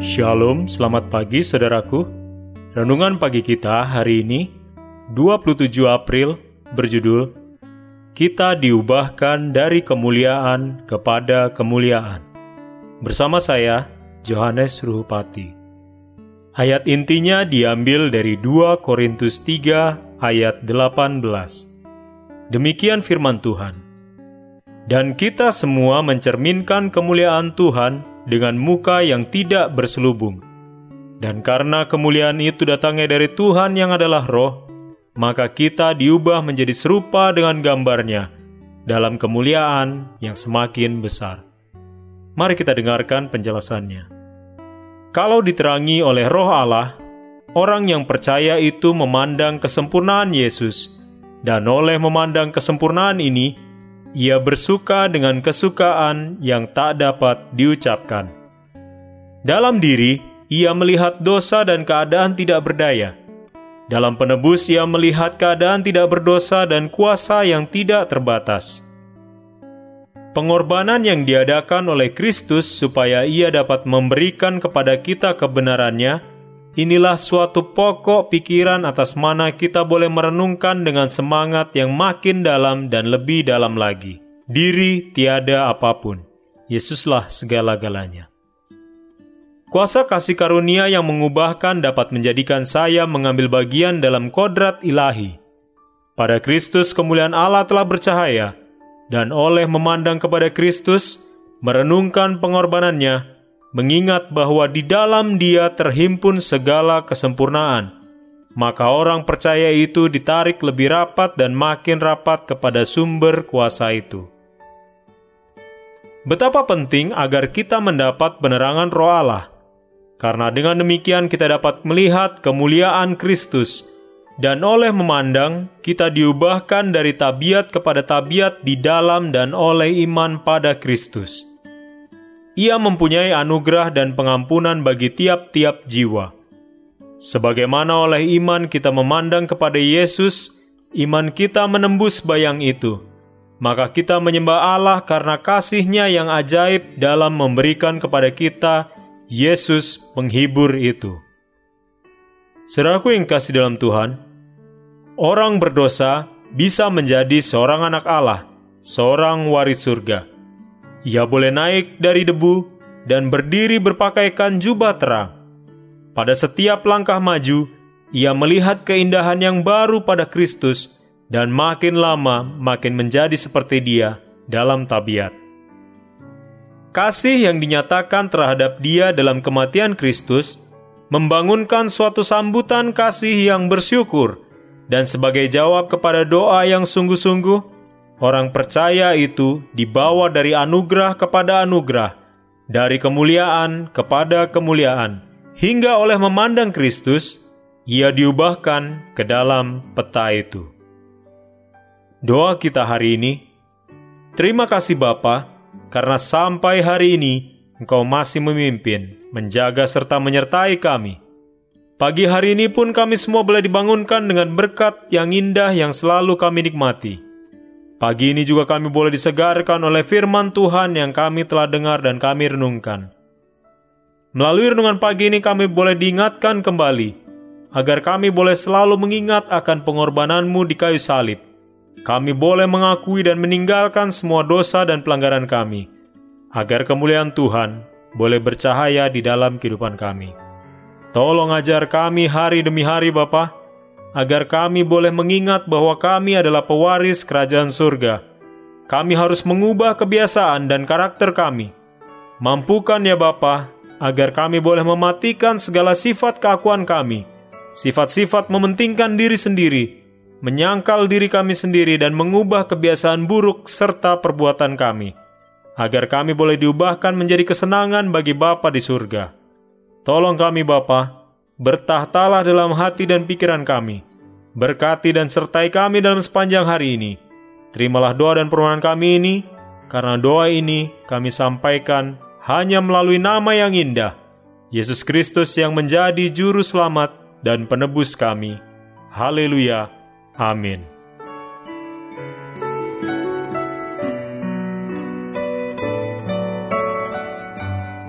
Shalom, selamat pagi saudaraku. Renungan pagi kita hari ini, 27 April, berjudul Kita diubahkan dari kemuliaan kepada kemuliaan. Bersama saya, Johannes Ruhupati. Ayat intinya diambil dari 2 Korintus 3 ayat 18. Demikian firman Tuhan. Dan kita semua mencerminkan kemuliaan Tuhan dengan muka yang tidak berselubung. Dan karena kemuliaan itu datangnya dari Tuhan yang adalah roh, maka kita diubah menjadi serupa dengan gambarnya dalam kemuliaan yang semakin besar. Mari kita dengarkan penjelasannya. Kalau diterangi oleh roh Allah, orang yang percaya itu memandang kesempurnaan Yesus, dan oleh memandang kesempurnaan ini, ia bersuka dengan kesukaan yang tak dapat diucapkan. Dalam diri, ia melihat dosa dan keadaan tidak berdaya. Dalam penebus, ia melihat keadaan tidak berdosa dan kuasa yang tidak terbatas. Pengorbanan yang diadakan oleh Kristus supaya ia dapat memberikan kepada kita kebenarannya Inilah suatu pokok pikiran atas mana kita boleh merenungkan dengan semangat yang makin dalam dan lebih dalam lagi. Diri tiada apa pun. Yesuslah segala-galanya. Kuasa kasih karunia yang mengubahkan dapat menjadikan saya mengambil bagian dalam kodrat ilahi. Pada Kristus kemuliaan Allah telah bercahaya, dan oleh memandang kepada Kristus, merenungkan pengorbanannya, mengingat bahwa di dalam Dia terhimpun segala kesempurnaan, maka orang percaya itu ditarik lebih rapat dan makin rapat kepada sumber kuasa itu. Betapa penting agar kita mendapat penerangan Roh Allah, karena dengan demikian kita dapat melihat kemuliaan Kristus, dan oleh memandang kita diubahkan dari tabiat kepada tabiat di dalam dan oleh iman pada Kristus ia mempunyai anugerah dan pengampunan bagi tiap-tiap jiwa. Sebagaimana oleh iman kita memandang kepada Yesus, iman kita menembus bayang itu. Maka kita menyembah Allah karena kasihnya yang ajaib dalam memberikan kepada kita Yesus penghibur itu. Saudaraku yang kasih dalam Tuhan, orang berdosa bisa menjadi seorang anak Allah, seorang waris surga. Ia boleh naik dari debu dan berdiri berpakaikan jubah terang. Pada setiap langkah maju, ia melihat keindahan yang baru pada Kristus dan makin lama makin menjadi seperti dia dalam tabiat. Kasih yang dinyatakan terhadap dia dalam kematian Kristus membangunkan suatu sambutan kasih yang bersyukur, dan sebagai jawab kepada doa yang sungguh-sungguh, Orang percaya itu dibawa dari anugerah kepada anugerah, dari kemuliaan kepada kemuliaan, hingga oleh memandang Kristus, ia diubahkan ke dalam peta itu. Doa kita hari ini, terima kasih Bapa, karena sampai hari ini Engkau masih memimpin, menjaga serta menyertai kami. Pagi hari ini pun kami semua boleh dibangunkan dengan berkat yang indah yang selalu kami nikmati. Pagi ini juga kami boleh disegarkan oleh firman Tuhan yang kami telah dengar dan kami renungkan. Melalui renungan pagi ini kami boleh diingatkan kembali, agar kami boleh selalu mengingat akan pengorbananmu di kayu salib. Kami boleh mengakui dan meninggalkan semua dosa dan pelanggaran kami, agar kemuliaan Tuhan boleh bercahaya di dalam kehidupan kami. Tolong ajar kami hari demi hari Bapak, agar kami boleh mengingat bahwa kami adalah pewaris kerajaan surga. Kami harus mengubah kebiasaan dan karakter kami. Mampukan ya Bapa, agar kami boleh mematikan segala sifat keakuan kami, sifat-sifat mementingkan diri sendiri, menyangkal diri kami sendiri dan mengubah kebiasaan buruk serta perbuatan kami, agar kami boleh diubahkan menjadi kesenangan bagi Bapa di surga. Tolong kami Bapa, bertahtalah dalam hati dan pikiran kami. Berkati dan sertai kami dalam sepanjang hari ini. Terimalah doa dan permohonan kami ini, karena doa ini kami sampaikan hanya melalui nama yang indah, Yesus Kristus yang menjadi juru selamat dan penebus kami. Haleluya. Amin.